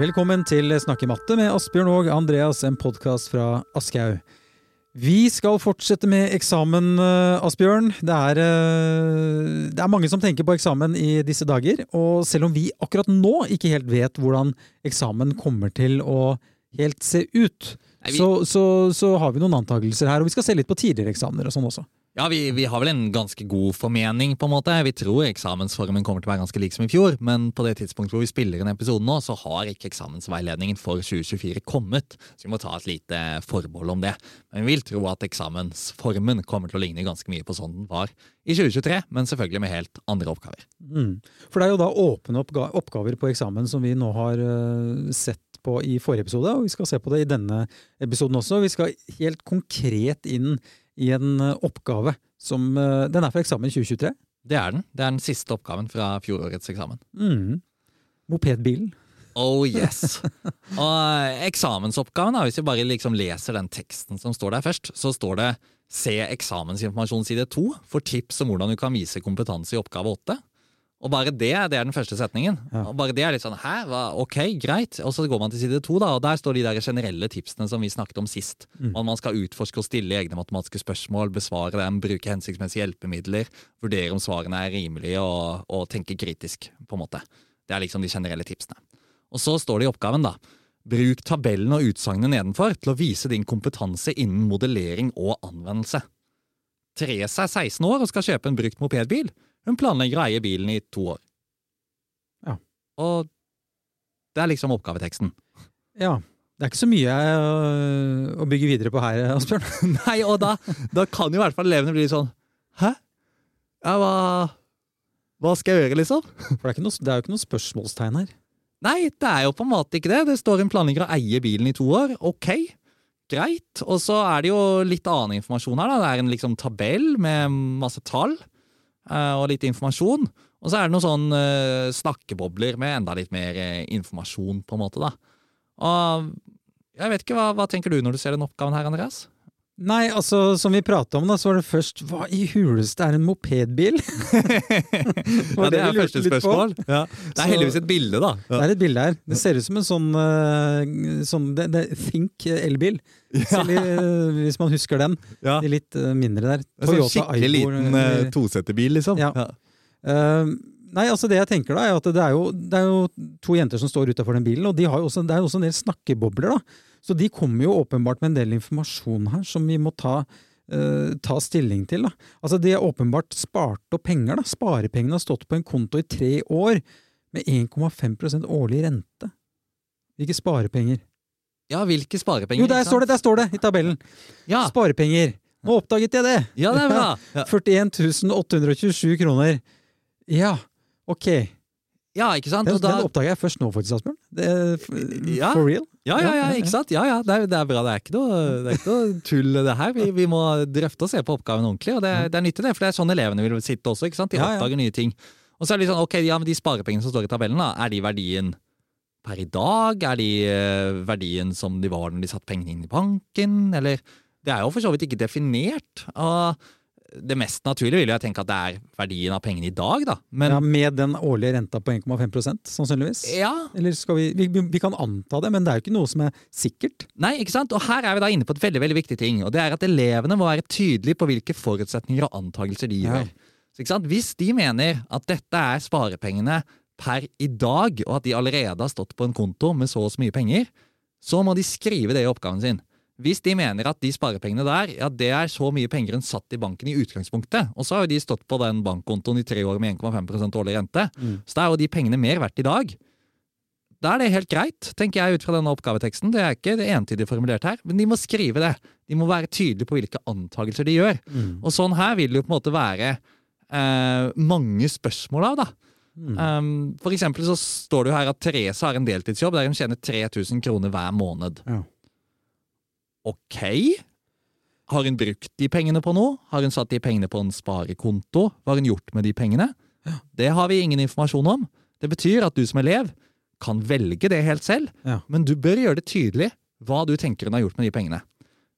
Velkommen til Snakke matte med Asbjørn og Andreas, en podkast fra Aschehoug. Vi skal fortsette med eksamen, eh, Asbjørn. Det er, eh, det er mange som tenker på eksamen i disse dager. Og selv om vi akkurat nå ikke helt vet hvordan eksamen kommer til å helt se ut, Nei, vi- så, så, så har vi noen antakelser her. Og vi skal se litt på tidligere eksamener og sånn også. Ja, vi, vi har vel en ganske god formening, på en måte. Vi tror eksamensformen kommer til å være ganske lik som i fjor, men på det tidspunktet hvor vi spiller inn episoden nå, så har ikke eksamensveiledningen for 2024 kommet. Så vi må ta et lite forbehold om det. Men vi vil tro at eksamensformen kommer til å ligne ganske mye på sånn den var i 2023, men selvfølgelig med helt andre oppgaver. Mm. For det er jo da åpne oppga oppgaver på eksamen som vi nå har eh, sett på i forrige episode, og vi skal se på det i denne episoden også. Vi skal helt konkret inn i en eh, oppgave som eh, Den er for eksamen 2023. Det er den. Det er den siste oppgaven fra fjorårets eksamen. Mm. Mopedbilen. Oh yes. Og eh, eksamensoppgaven, hvis vi bare liksom leser den teksten som står der først, så står det Se eksamensinformasjon side 2 for tips om hvordan du kan vise kompetanse i oppgave 8. Og bare det, det er den første setningen. Ja. Og bare det er litt sånn Hæ, hva? ok, greit. Og så går man til side 2, da, og der står de der generelle tipsene som vi snakket om sist. Mm. Om man skal utforske og stille egne matematiske spørsmål, besvare dem, bruke hensiktsmessige hjelpemidler, vurdere om svarene er rimelige, og, og tenke kritisk, på en måte. Det er liksom de generelle tipsene. Og så står det i oppgaven, da. Bruk tabellen og utsagnene nedenfor til å vise din kompetanse innen modellering og anvendelse. Therese er 16 år og skal kjøpe en brukt mopedbil. Hun planlegger å eie bilen i to år. Ja. Og det er liksom oppgaveteksten. Ja. Det er ikke så mye øh, å bygge videre på her, Asbjørn. Nei, og da, da kan jo i hvert fall elevene bli sånn Hæ? Ja, hva Hva skal jeg gjøre, liksom? For det er, ikke noe, det er jo ikke noe spørsmålstegn her. Nei, det er jo på en måte ikke det. Det står en planlegger å eie bilen i to år. Ok, greit. Og så er det jo litt annen informasjon her. da. Det er en liksom tabell med masse tall eh, og litt informasjon. Og så er det noen sånn eh, snakkebobler med enda litt mer eh, informasjon, på en måte. da. Og jeg vet ikke, hva, hva tenker du når du ser den oppgaven her, Andreas? Nei, altså, som vi prata om, da, så var det først Hva i huleste er en mopedbil? ja, det er første spørsmål. Ja. Det er heldigvis et bilde, da. Det er et bilde her. Det ser ut som en sånn, øh, sånn det, det, Think elbil. Ja. øh, Hvis man husker den. Ja. De litt øh, mindre der. Det er sånn skikkelig Ibor, liten uh, toseterbil, liksom. Ja. Uh, nei, altså det jeg tenker da, er at det er jo, det er jo to jenter som står utafor den bilen, og de har jo også, det er jo også en del snakkebobler. da. Så de kommer jo åpenbart med en del informasjon her som vi må ta, øh, ta stilling til. da. Altså De har åpenbart spart opp penger. da. Sparepengene har stått på en konto i tre år med 1,5% årlig rente. Hvilke sparepenger? Ja, hvilke sparepenger? Jo, der står det! Der står det i tabellen! Ja, Sparepenger. Nå oppdaget jeg det! ja det er bra. Ja. 41 827 kroner. Ja, ok. Ja, ikke sant? Den, den oppdager jeg først nå, faktisk, Asbjørn. Ja. For real. ja, ja, ja, ikke sant? Ja, ja, det er, det er bra. Det er ikke noe, det er ikke noe tull, det her. Vi, vi må drøfte og se på oppgaven ordentlig, og det, det er nyttig, det. For det er sånn elevene vil sitte også, ikke sant? De oppdager nye ting. Og så er det litt sånn, ok, ja, men de sparepengene som står i tabellen, da, er de verdien per i dag? Er de eh, verdien som de var når de satte pengene inn i banken? Eller Det er jo for så vidt ikke definert. Og det mest naturlige vil jeg tenke at det er verdien av pengene i dag, da. Men Ja, med den årlige renta på 1,5% sannsynligvis. ja, Eller skal vi, vi Vi kan anta det, men det er jo ikke noe som er sikkert. Nei, ikke sant? Og her er vi da inne på et veldig veldig viktig ting. Og det er at elevene må være tydelige på hvilke forutsetninger og antakelser de Ja. gjør. Så, ikke sant? Hvis de mener at dette er sparepengene per i dag, og at de allerede har stått på en konto med så og så mye penger, så må de skrive det i oppgaven sin. Hvis de mener at de sparepengene der ja, det er så mye penger hun satt i banken i utgangspunktet, og så har jo de stått på den bankkontoen i tre år med 1,5% årlig rente, Mm. så da er jo de pengene mer verdt i dag. Da er det helt greit, tenker jeg ut fra denne oppgaveteksten. Det er ikke det entydig formulert her, men de må skrive det. De må være tydelige på hvilke antakelser de gjør. Mm. Og sånn her vil det jo på en måte være eh, mange spørsmål av, da. Mm. Um, for eksempel så står det jo her at Therese har en deltidsjobb der hun tjener 3000 kroner hver måned. Ja. Ok. Har hun brukt de pengene på noe? Har hun satt de pengene på en sparekonto? Hva har hun gjort med de pengene? Det har vi ingen informasjon om. Det betyr at du som elev kan velge det helt selv, Ja. men du bør gjøre det tydelig hva du tenker hun har gjort med de pengene.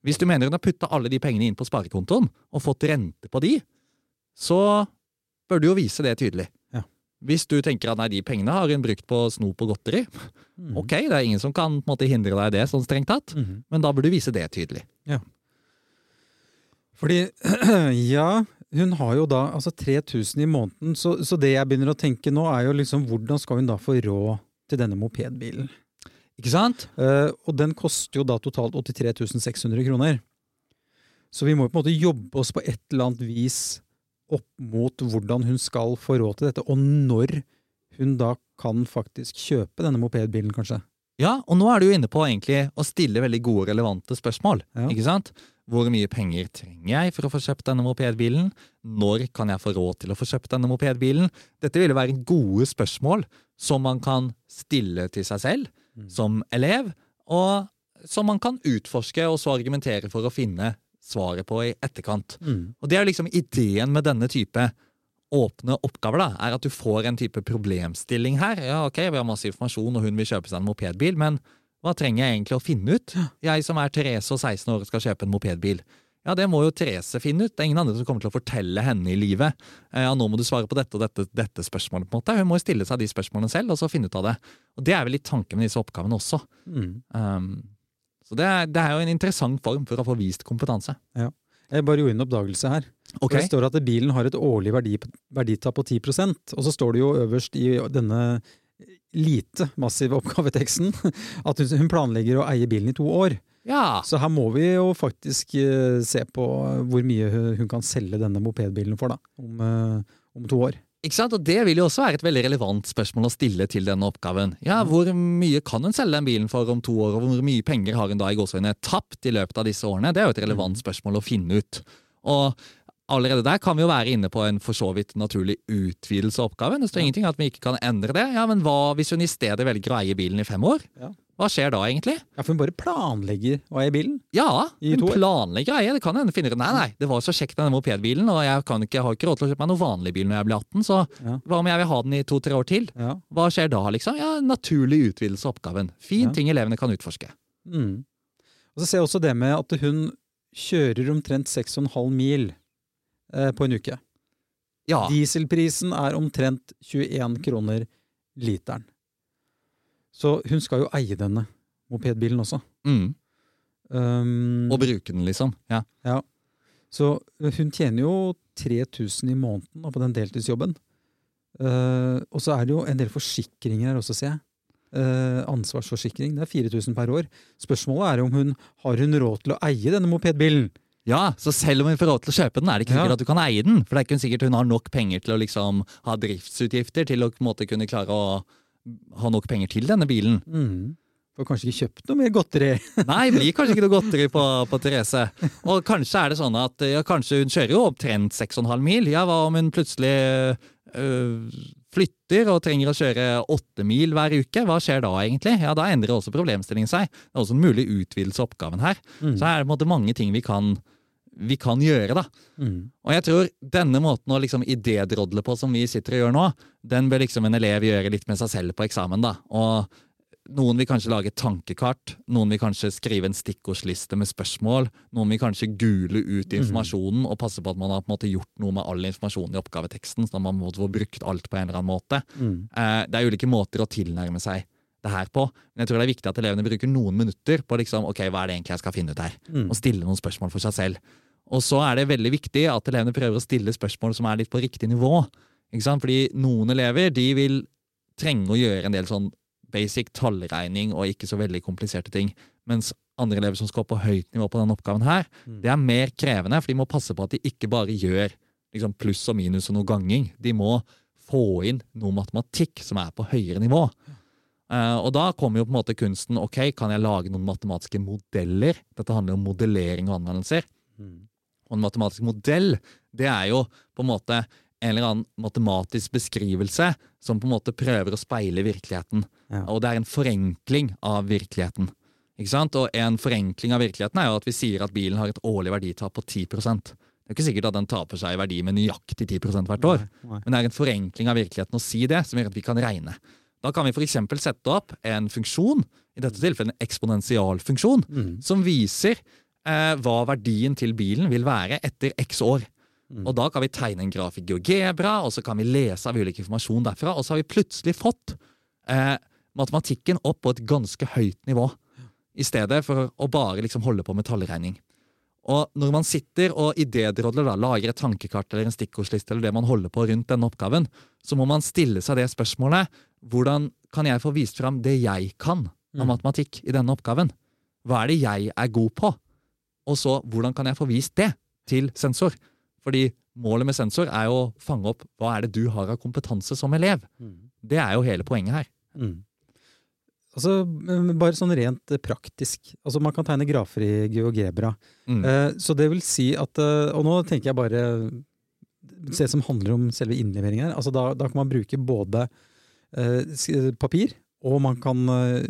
Hvis du mener hun har putta alle de pengene inn på sparekontoen og fått rente på de, så bør du jo vise det tydelig. Ja. Hvis du tenker at nei, de pengene har hun brukt på snop og godteri, Mm. ok, det er ingen som kan måte hindre deg i det, sånn strengt tatt, Mhm. men da burde du vise det tydelig. Fordi, ja, hun har jo da altså 3000 i måneden, så, så det jeg begynner å tenke nå, er jo liksom hvordan skal hun da få råd til denne mopedbilen? Ikke sant? Uh, og den koster jo da totalt 83 600 kroner. Så vi må jo på en måte jobbe oss på et eller annet vis opp mot hvordan hun skal få råd til dette, og når hun da kan faktisk kjøpe denne mopedbilen, kanskje. Ja, og nå er du jo inne på egentlig å stille veldig gode, relevante spørsmål. Ja. Ikke sant? Hvor mye penger trenger jeg for å få kjøpt denne mopedbilen? Når kan jeg få råd til å få kjøpt denne mopedbilen? Dette ville være gode spørsmål som man kan stille til seg selv Mm. som elev, og som man kan utforske og så argumentere for å finne svaret på i etterkant. Mm. Og det er liksom ideen med denne type åpne oppgaver, da, er at du får en type problemstilling her. Ja, ok, vi har masse informasjon, og hun vil kjøpe seg en mopedbil, men hva trenger jeg egentlig å finne ut? Jeg som er Therese og 16 år og skal kjøpe en mopedbil. Ja, det må jo Therese finne ut. Det er ingen andre som kommer til å fortelle henne i livet. Eh, Ja, nå må du svare på dette og dette, dette spørsmålet, på en måte. Hun må jo stille seg de spørsmålene selv, og så finne ut av det. Og det er vel litt tanken med disse oppgavene også. Mm. Um, så det er, det er jo en interessant form for å få vist kompetanse. Jeg bare gjorde en oppdagelse her. Okay. Det står at bilen har et årlig verdi, verditap på 10% og så står det jo øverst i denne lite massive oppgaveteksten at hun, planlegger å eie bilen i to år. Ja, Så her må vi jo faktisk eh, se på hvor mye hun- hun kan selge denne mopedbilen for da, om, eh, om to år. Ikke sant? Og det vil jo også være et veldig relevant spørsmål å stille til denne oppgaven. Ja, Hvor mye kan hun selge den bilen for om to år, og hvor mye penger har hun da i gåseøynene tapt i løpet av disse årene? Det er jo et relevant spørsmål å finne ut. Og allerede der kan vi jo være inne på en for så vidt naturlig utvidelse av oppgaven. Det står ingenting at vi ikke kan endre det. Ja, Men hva hvis hun i stedet velger å eie bilen i fem år? Ja. Hva skjer da, egentlig? Ja, For hun bare planlegger å eie bilen. Ja, hun planlegger å eie. Det kan hende finner ut nei, nei, det var så kjekt denne mopedbilen, og jeg, kan ikke, jeg har ikke råd til å kjøpe meg noen vanlig bil når jeg blir 18, så Ja. hva om jeg vil ha den i to-tre år til? Ja. Hva skjer da, liksom? Ja, Naturlig utvidelse av oppgaven. Fin Ja. ting elevene kan utforske. Mm. Og så ser jeg også det med at hun kjører omtrent 6,5 mil eh, på en uke. Ja, Dieselprisen er omtrent 21 kroner literen. Så hun skal jo eie denne mopedbilen også. mm. Um, Og bruke den, liksom. Ja. så hun tjener jo 3000 i måneden på den deltidsjobben. Uh, og så er det jo en del forsikringer her også, ser jeg. Uh, ansvarsforsikring. Det er 4000 per år. Spørsmålet er om hun har hun råd til å eie denne mopedbilen. ja, så selv om hun får råd til å kjøpe den, er det ikke Ja. sikkert at du kan eie den. For det er ikke sikkert hun har nok penger til å liksom ha driftsutgifter til å måte kunne klare å ha nok penger til denne bilen. Mm. Får kanskje ikke kjøpt noe mer godteri. Nei, blir kanskje ikke noe godteri på, på Therese. Og kanskje er det sånn at ja, kanskje hun kjører jo omtrent 6,5 mil. Ja, hva om hun plutselig øh, flytter og trenger å kjøre 8 mil hver uke? Hva skjer da egentlig? Ja, Da endrer også problemstillingen seg. Det er også en mulig utvidelse av oppgaven her. Mm. Så er det mange ting vi kan, vi kan gjøre, da. Mm. Og jeg tror denne måten å liksom idédrodle på som vi sitter og gjør nå, den bør liksom en elev gjøre litt med seg selv på eksamen, da. Og noen vil kanskje lage et tankekart, noen vil kanskje skrive en stikkordsliste med spørsmål, noen vil kanskje gule ut informasjonen og passe på at man har på en måte gjort noe med all informasjonen i oppgaveteksten, sånn at man må få brukt alt på en eller annen måte. Mm. Eh, det er ulike måter å tilnærme seg det her på, men jeg tror det er viktig at elevene bruker noen minutter på liksom, ok, hva er det egentlig jeg skal finne ut her, Mm. og stille noen spørsmål for seg selv. Og så er det veldig viktig at elevene prøver å stille spørsmål som er litt på riktig nivå. Ikke sant? Fordi noen elever de vil trenge å gjøre en del sånn basic tallregning og ikke så veldig kompliserte ting. Mens andre elever som skal på høyt nivå på denne oppgaven her, Mm. det er mer krevende, for de må passe på at de ikke bare gjør liksom, pluss og minus og noe ganging. De må få inn noe matematikk som er på høyere nivå. Uh, og da kommer jo på en måte kunsten ok, kan jeg lage noen matematiske modeller. Dette handler om modellering og anvendelser. Mm. Og en matematisk modell, det er jo på en måte en eller annen matematisk beskrivelse som på en måte prøver å speile virkeligheten. Ja. Og det er en forenkling av virkeligheten. Ikke sant? Og en forenkling av virkeligheten er jo at vi sier at bilen har et årlig verditap på 10% Det er ikke sikkert at den taper seg i verdi med nøyaktig 10 hvert år. Nei, nei. Men det er en forenkling av virkeligheten å si det, som gjør at vi kan regne. Da kan vi f.eks. sette opp en funksjon, i dette tilfellet en eksponentialfunksjon, Mm. som viser eh, hva verdien til bilen vil være etter x år. Mm. Og da kan vi tegne en graf i GeoGebra, og så kan vi lese av ulik informasjon derfra, og så har vi plutselig fått eh, matematikken opp på et ganske høyt nivå. I stedet for å bare liksom holde på med tallregning. Og når man sitter og idédrodler, da, lager et tankekart eller en stikkordsliste, eller det man holder på rundt denne oppgaven, så må man stille seg det spørsmålet hvordan kan jeg få vist fram det jeg kan av mm. matematikk i denne oppgaven? Hva er det jeg er god på? Og så hvordan kan jeg få vist det til sensor? Fordi målet med sensor er jo å fange opp hva er det du har av kompetanse som elev. Mm. Det er jo hele poenget her. Mm. Altså, Bare sånn rent praktisk. Altså, Man kan tegne grafer i GeoGebra. Mm. Eh, så det vil si at eh, Og nå tenker jeg bare det som handler om selve innleveringen her. Altså, da, da kan man bruke både eh, papir og man kan eh,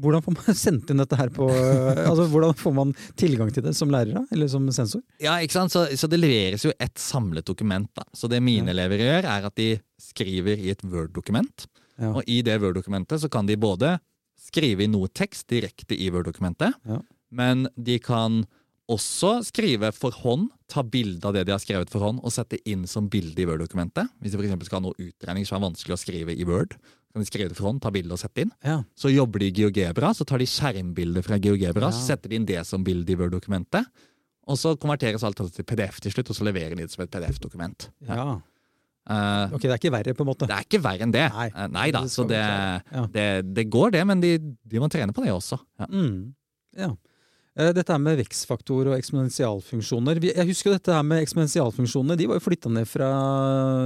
Hvordan får man sendt inn dette her på eh, altså Hvordan får man tilgang til det som lærer, eller som sensor? Ja, ikke sant? Så, så det leveres jo et samlet dokument. da. Så det mine ja. elever gjør, er at de skriver i et Word-dokument. Ja. Og i det Word-dokumentet så kan de både skrive i noe tekst direkte i Word-dokumentet, ja. men de kan også skrive for hånd, ta bilde av det de har skrevet for hånd, og sette inn som bilde i Word-dokumentet. Hvis de f.eks. skal ha noe utregning som er vanskelig å skrive i Word, kan de skrive det for hånd, ta bilde og sette inn. Ja. Så jobber de i GeoGebra, så tar de skjermbilder fra GeoGebra, ja. så setter de inn det som bilde i Word-dokumentet. Og så konverteres alt til PDF til slutt, og så leverer de det som et PDF-dokument. Ja. Uh, ok, Det er ikke verre, på en måte? Det er ikke verre enn det. Nei, uh, nei da, så det, det, det, går, det. Men de, de, må trene på det også. Ja. Mm. ja. Uh, dette her med vekstfaktor og eksponentialfunksjoner. Jeg husker dette her med eksponentialfunksjonene. De var jo flytta ned fra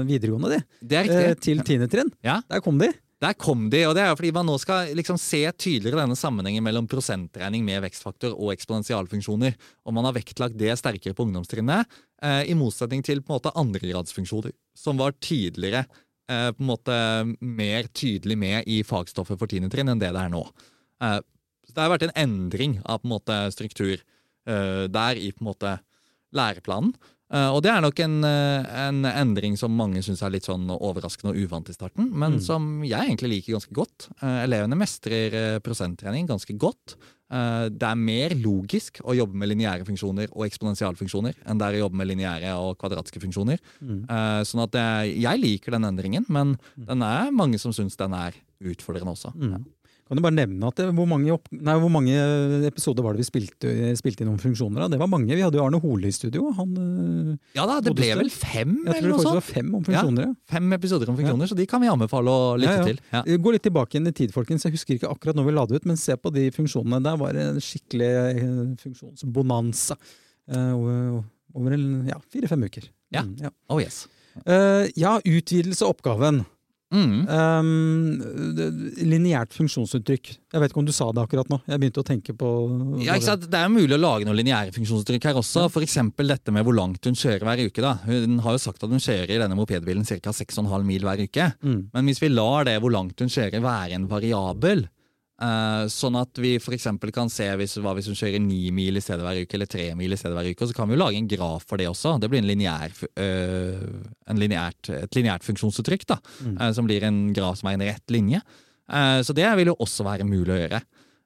videregående de, det er riktig. til tiende trinn. Ja. Der kom de. Der kom de, og det er jo fordi man nå skal liksom se tydeligere denne sammenhengen mellom prosentregning med vekstfaktor og eksponentialfunksjoner. Og man har vektlagt det sterkere på ungdomstrinnet, eh, i motsetning til på en måte andregradsfunksjoner, som var tidligere eh, på en måte mer tydelig med i fagstoffet for tiende trinn enn det det er nå. Eh, det har vært en endring av på en måte struktur uh, der i på en måte læreplanen. Uh, og det er nok en, uh, en endring som mange syns er litt sånn overraskende og uvant i starten, men mm. som jeg egentlig liker ganske godt. Elevene mestrer prosenttrening ganske godt. det er mer logisk å jobbe med lineære funksjoner og eksponentialfunksjoner enn det er å jobbe med lineære og kvadratiske funksjoner. Mm. sånn at jeg liker den endringen, men mm. den er mange som syns den er utfordrende også. Mm. Ja. Kan du bare nevne at det, hvor, mange opp, nei, hvor, mange episoder var det vi spilte, spilte inn om funksjoner? Da? Det var mange. Vi hadde jo Arne Hole i studio. Han, eh, ja da, det ble vel fem? Jeg tror det faktisk var fem om funksjoner. Ja, fem episoder om funksjoner, ja. så de kan vi anbefale å lytte ja, til. Ja. Gå litt tilbake inn i tid, folkens. Jeg husker ikke akkurat når vi la det ut, men se på de funksjonene. Der var det en skikkelig eh, funksjonsbonanza uh, over ja, fire-fem uker. Ja. Mm, oh yes. Uh, ja, utvidelse av oppgaven. Mm. Um, lineært funksjonsuttrykk. Jeg vet ikke om du sa det akkurat nå. Jeg begynte å tenke på ja? Det er mulig å lage noen lineære funksjonsuttrykk her også. F.eks. dette med hvor langt hun kjører hver uke. Da. Hun har jo sagt at hun kjører i denne mopedbilen ca. 6,5 mil hver uke. Mm. Men hvis vi lar det hvor langt hun kjører være en variabel, Uh, sånn at vi f.eks. kan se hvis, hva hvis hun kjører ni mil i stedet hver uke, eller tre mil i stedet hver uke. Og så kan vi jo lage en graf for det også. Det blir en lineær, uh, en lineært, et lineært funksjonsuttrykk. da, mm. uh, Som blir en graf som er en rett linje. så det vil jo også være mulig å gjøre.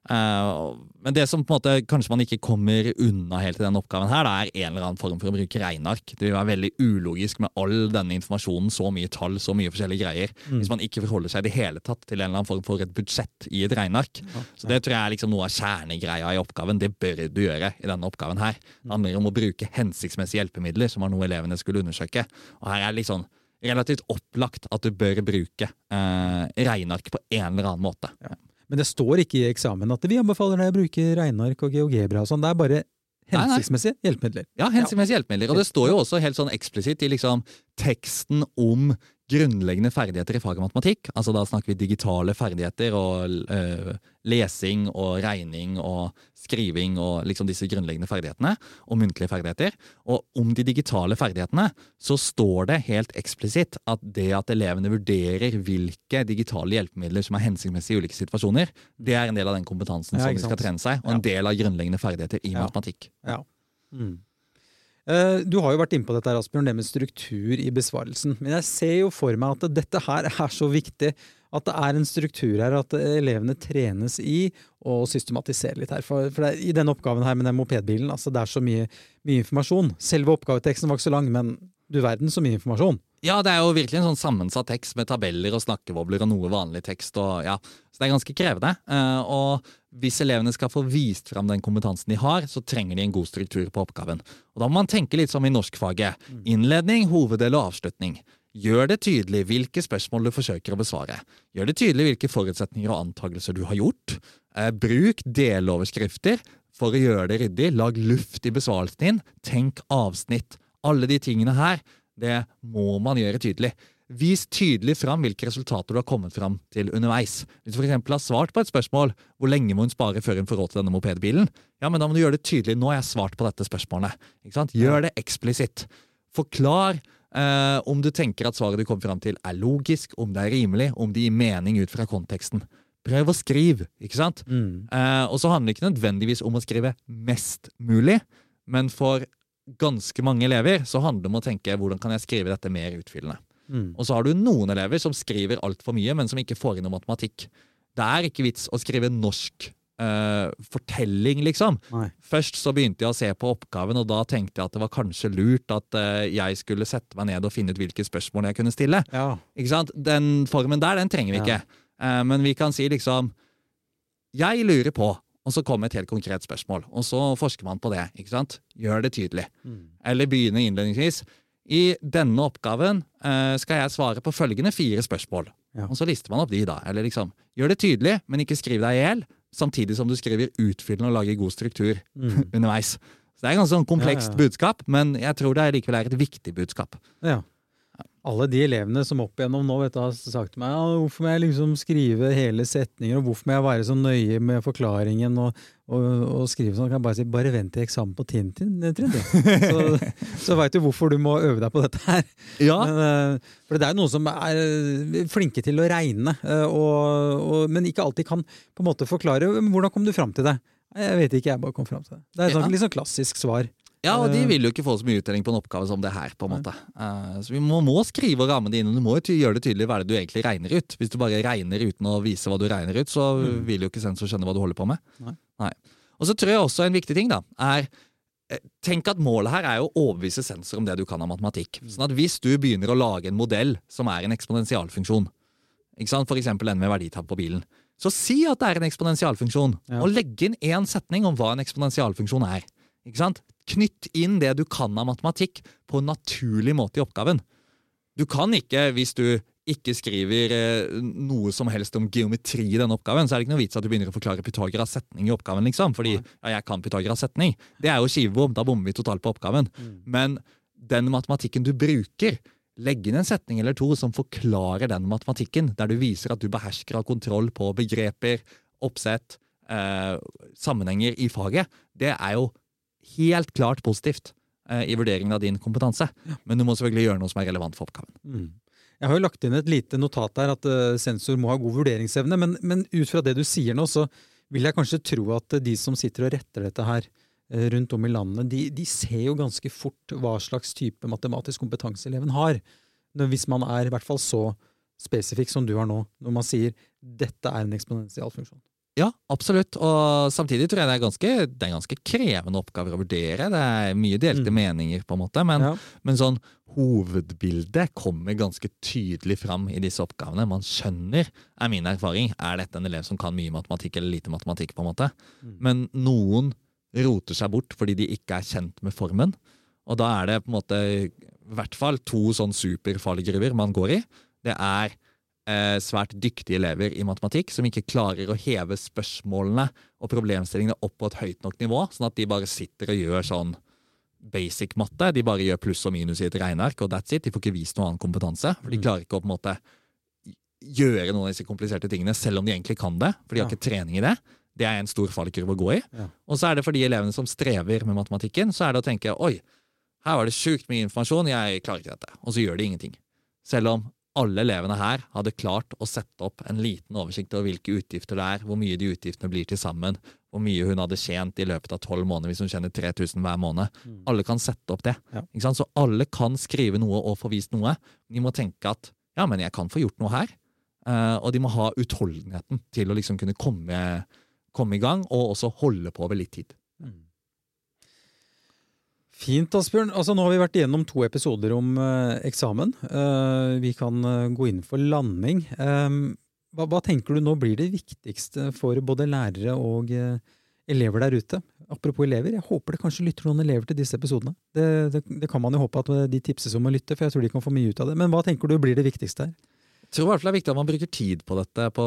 Uh, men det som på en måte kanskje man ikke kommer unna helt i denne oppgaven, her, da, er en eller annen form for å bruke regneark. Det vil være veldig ulogisk med all denne informasjonen, så mye tall, så mye forskjellige greier, mm. hvis man ikke forholder seg i det hele tatt til en eller annen form for et budsjett i et regneark. Ja, Så det tror jeg er liksom noe av kjernegreia i oppgaven. Det bør du gjøre i denne oppgaven her. Det handler om å bruke hensiktsmessige hjelpemidler, som var noe elevene skulle undersøke. Og her er det liksom relativt opplagt at du bør bruke eh, regneark på en eller annen måte. Ja. Men det står ikke i eksamen at vi anbefaler deg å bruke regneark og GeoGebra og sånn. Det er bare hensiktsmessige hjelpemidler. Ja, hensiktsmessige hjelpemidler. Og det står jo også helt sånn eksplisitt i liksom teksten om grunnleggende ferdigheter i faget matematikk. Altså Da snakker vi digitale ferdigheter og uh, lesing og regning og skriving og liksom disse grunnleggende ferdighetene. Og muntlige ferdigheter. Og om de digitale ferdighetene så står det helt eksplisitt at det at elevene vurderer hvilke digitale hjelpemidler som er hensiktsmessige i ulike situasjoner, det er en del av den kompetansen ja, som de skal trene seg, og en del av grunnleggende ferdigheter i ja. matematikk. Ja. Mm. Eh, du har jo vært inne på dette, Asbjørn, det med struktur i besvarelsen. Men jeg ser jo for meg at dette her er så viktig. At det er en struktur her, at elevene trenes i å systematisere litt her. For, for det, i denne oppgaven her med den mopedbilen, altså det er så mye, mye informasjon. Selve oppgaveteksten var ikke så lang, men du verden så mye informasjon. Ja, det er jo virkelig en sånn sammensatt tekst med tabeller og snakkevobler og noe vanlig tekst. Og, ja. Så det er ganske krevende. Eh, og hvis elevene skal få vist fram den kompetansen de har, så trenger de en god struktur på oppgaven. Og Da må man tenke litt som i norskfaget. Innledning, hoveddel og avslutning. Gjør det tydelig hvilke spørsmål du forsøker å besvare. Gjør det tydelig hvilke forutsetninger og antakelser du har gjort. Eh, bruk deloverskrifter for å gjøre det ryddig. Lag luft i besvarelsen din. Tenk avsnitt. Alle de tingene her det må man gjøre tydelig. Vis tydelig fram hvilke resultater du har kommet fram til underveis. Hvis du f.eks. har svart på et spørsmål hvor lenge må hun spare før hun får råd til denne mopedbilen, ja, men da må du gjøre det tydelig. Nå har jeg svart på dette spørsmålet. Gjør det eksplisitt. Forklar eh, om du tenker at svaret du kommer fram til er logisk, om det er rimelig, om det gir mening ut fra konteksten. Prøv å skrive, ikke sant? Mm. Eh, og så handler det ikke nødvendigvis om å skrive mest mulig, men for ganske mange elever, så handler det om å tenke hvordan kan jeg skrive dette mer utfyllende. Mm. Og så har du noen elever som skriver altfor mye, men som ikke får inn noe matematikk. Det er ikke vits å skrive norsk uh, fortelling, liksom. Nei. Først så begynte jeg å se på oppgaven, og da tenkte jeg at det var kanskje lurt at uh, jeg skulle sette meg ned og finne ut hvilke spørsmål jeg kunne stille. Ja. Ikke sant? Den formen der, den trenger vi ikke. Uh, men vi kan si liksom Jeg lurer på og så kommer et helt konkret spørsmål. Og så forsker man på det. ikke sant? Gjør det tydelig. Mm. Eller begynner innledningsvis. I denne oppgaven eh, skal jeg svare på følgende fire spørsmål. Ja. Og så lister man opp de, da. Eller liksom, gjør det tydelig, men ikke skriv deg i hjel. Samtidig som du skriver utfyllende og lager god struktur mm. underveis. Så Det er et ganske sånn komplekst ja, ja, budskap, men jeg tror det likevel er et viktig budskap. Ja alle de elevene som opp igjennom nå vet du, har sagt til meg ja, hvorfor må jeg liksom skrive hele setninger, og hvorfor må jeg være så nøye med forklaringen og, og, og skrive sånn? Kan jeg bare si bare vent til eksamen på Tintin, Trine. Så, så veit du hvorfor du må øve deg på dette her. Ja. Men, eh, for det er jo noen som er eh, flinke til å regne, eh, og, men ikke alltid kan på en måte forklare. Hvordan kom du fram til det? Jeg vet ikke, jeg bare kom fram til det. Det er et sånn, litt sånn klassisk svar. Ja, og de eh. vil jo ikke få så mye uttelling på en oppgave som det her. på en måte. Uh, så vi må, må, skrive og ramme det inn, og du må jo gjøre det tydelig hva det du egentlig regner ut. Hvis du bare regner uten å vise hva du regner ut, så mm. vil jo ikke sensor skjønne hva du holder på med. Nei. Nei. Og så tror jeg også en viktig ting da, er eh, Tenk at målet her er å overbevise sensor om det du kan av matematikk. Mm. Sånn at Hvis du begynner å lage en modell som er en eksponentialfunksjon, ikke sant? f.eks. den med verditap på bilen, så si at det er en eksponentialfunksjon, ja. og legg inn én setning om hva en eksponentialfunksjon er. Ikke sant? Knytt inn det du kan av matematikk på en naturlig måte i oppgaven. Du kan ikke, hvis du ikke skriver eh, noe som helst om geometri i denne oppgaven, så er det ikke noe vits at du begynner å forklare Pythagoras setning i oppgaven. liksom, Fordi ja, jeg kan Pythagoras setning. Det er jo skivebom. Da bommer vi totalt på oppgaven. Mm. Men den matematikken du bruker, legg inn en setning eller to som forklarer den matematikken, der du viser at du behersker av kontroll på begreper, oppsett, eh, sammenhenger i faget. Det er jo helt klart positivt eh, i vurderingen av din kompetanse. Men du må selvfølgelig gjøre noe som er relevant for oppgaven. Mm. Jeg har jo lagt inn et lite notat der at uh, sensor må ha god vurderingsevne, men, men, ut fra det du sier nå, så vil jeg kanskje tro at de som sitter og retter dette her rundt om i landet, de, de, ser jo ganske fort hva slags type matematisk kompetanse eleven har. Hvis man er i hvert fall så spesifikk som du har nå, når man sier dette er en eksponential funksjon. Ja, absolutt. Og samtidig tror jeg det er ganske, det er ganske krevende oppgaver å vurdere. Det er mye delte mm. meninger, på en måte, men, ja. men, sånn hovedbildet kommer ganske tydelig fram i disse oppgavene. Man skjønner, er min erfaring, er dette en elev som kan mye matematikk eller lite matematikk, på en måte. Mm. Men noen roter seg bort fordi de ikke er kjent med formen. Og da er det på en måte i hvert fall to sånn superfallgruver man går i. Det er svært dyktige elever i matematikk som ikke klarer å heve spørsmålene og problemstillingene opp på et høyt nok nivå, sånn at de bare sitter og gjør sånn basic matte. De bare gjør pluss og minus i et regneark, og that's it. De får ikke vist noen annen kompetanse. For de mm. klarer ikke å på en måte gjøre noen av disse kompliserte tingene, selv om de egentlig kan det. For de har ikke trening i det. Det er en stor fallkurve å gå i. Ja. Og så er det for de elevene som strever med matematikken, så er det å tenke oi, her var det sjukt mye informasjon, jeg klarer ikke dette. Og så gjør de ingenting. Selv om alle elevene her hadde klart å sette opp en liten oversikt over hvilke utgifter det er, hvor mye de utgiftene blir til sammen, hvor mye hun hadde tjent i løpet av tolv måneder hvis hun tjener 3000 hver måned. Mm. Alle kan sette opp det. Ja. Så alle kan skrive noe og få vist noe. De må tenke at ja, men jeg kan få gjort noe her. Uh, og de må ha utholdenheten til å liksom kunne komme, komme i gang, og også holde på over litt tid. Fint, Asbjørn. Altså, nå har vi vært igjennom to episoder om eh, eksamen. Eh, vi kan eh, gå inn for landing. Eh, hva, hva tenker du nå blir det viktigste for både lærere og eh, elever der ute? Apropos elever, jeg håper det kanskje lytter noen elever til disse episodene. Det, det, det kan man jo håpe at de tipses om å lytte, for jeg tror de kan få mye ut av det. Men hva tenker du blir det viktigste her? Jeg tror i hvert fall det er viktig at man bruker tid på dette på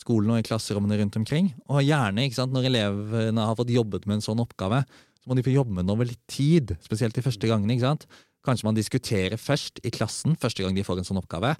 skolen og i klasserommene rundt omkring. Og gjerne, sant, når elevene har fått jobbet med en sånn oppgave, så må de få jobbe med den over litt tid. Spesielt de første gangene. ikke sant? Kanskje man diskuterer først i klassen, første gang de får en sånn oppgave,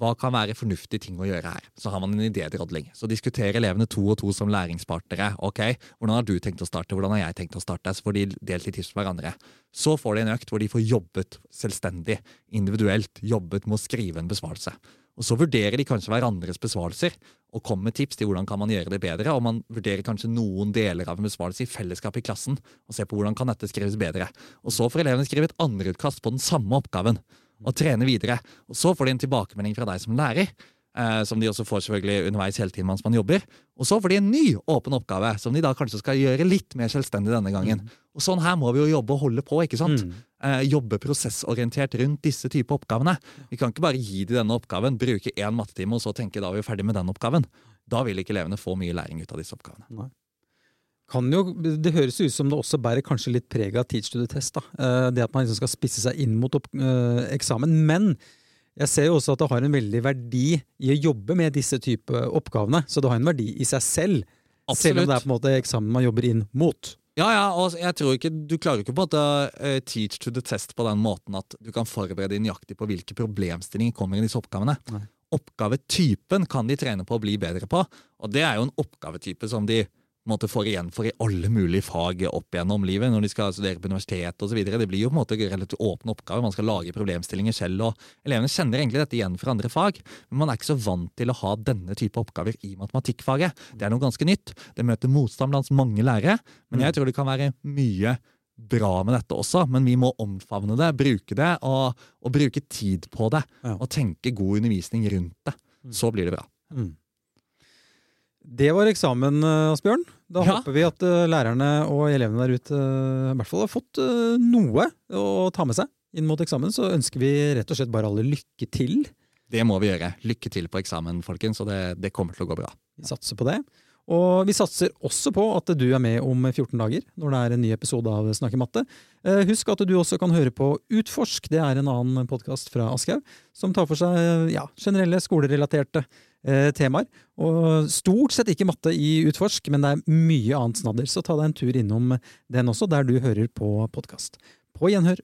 hva kan være fornuftige ting å gjøre her. Så har man en idédrodling. Så diskuterer elevene to og to som læringspartnere. Ok, hvordan har du tenkt å starte, hvordan har jeg tenkt å starte? Så får de delt i tips med hverandre. Så får de en økt hvor de får jobbet selvstendig, individuelt, jobbet med å skrive en besvarelse. Og Så vurderer de kanskje hverandres besvarelser og kommer med tips til hvordan kan man gjøre det bedre. Og man vurderer kanskje noen deler av en besvarelse i fellesskap i klassen og ser på hvordan kan dette skrives bedre. Og Så får elevene skrive et andreutkast på den samme oppgaven og trene videre. Og Så får de en tilbakemelding fra deg som lærer, eh, som de også får selvfølgelig underveis hele tiden mens man jobber. Og så får de en ny åpen oppgave, som de da kanskje skal gjøre litt mer selvstendig denne gangen. Og Sånn her må vi jo jobbe og holde på. ikke sant? Mm. Eh, jobbe prosessorientert rundt disse typer oppgavene. Vi kan ikke bare gi de denne oppgaven, bruke én mattetime og så tenke da er vi ferdig med den oppgaven. Da vil ikke elevene få mye læring ut av disse oppgavene. Kan jo, det høres ut som det også bærer kanskje litt preg av teach to the test. Da. Eh, Det at man liksom skal spisse seg inn mot eh, eksamen. Men jeg ser jo også at det har en veldig verdi i å jobbe med disse type oppgavene. Så det har en verdi i seg selv. Selv om det er på en måte eksamen man jobber inn mot. Ja, ja, og jeg tror ikke, Du klarer ikke på at måte eh, teach to the test på den måten at du kan forberede deg nøyaktig på hvilke problemstillinger kommer i disse oppgavene. Nei. Oppgavetypen kan de trene på å bli bedre på, og det er jo en oppgavetype som de måte får igjen for i alle mulige fag opp gjennom livet, når de skal studere på universitet osv. Det blir jo på en måte relativt åpne oppgaver, man skal lage problemstillinger selv, og elevene kjenner egentlig dette igjen fra andre fag, men man er ikke så vant til å ha denne type oppgaver i matematikkfaget. Det er noe ganske nytt. Det møter motstand blant mange lærere, men jeg tror det kan være mye bra med dette også, men vi må omfavne det, bruke det, og, og bruke tid på det. Og tenke god undervisning rundt det. Så blir det bra. Mm. Det var eksamen, eh, Asbjørn. Da Ja. håper vi at eh, lærerne og elevene der ute eh, i hvert fall har fått noe å ta med seg inn mot eksamen. Så ønsker vi rett og slett bare alle lykke til. Det må vi gjøre. Lykke til på eksamen, folkens, og det, det kommer til å gå bra. Vi satser på det. Og vi satser også på at du er med om 14 dager, når det er en ny episode av Snakke matte. Husk at du også kan høre på Utforsk, det er en annen podkast fra Aschehoug, som tar for seg ja, generelle skolerelaterte eh, temaer. Og stort sett ikke matte i Utforsk, men det er mye annet snadder, så ta deg en tur innom den også, der du hører på podkast. På gjenhør.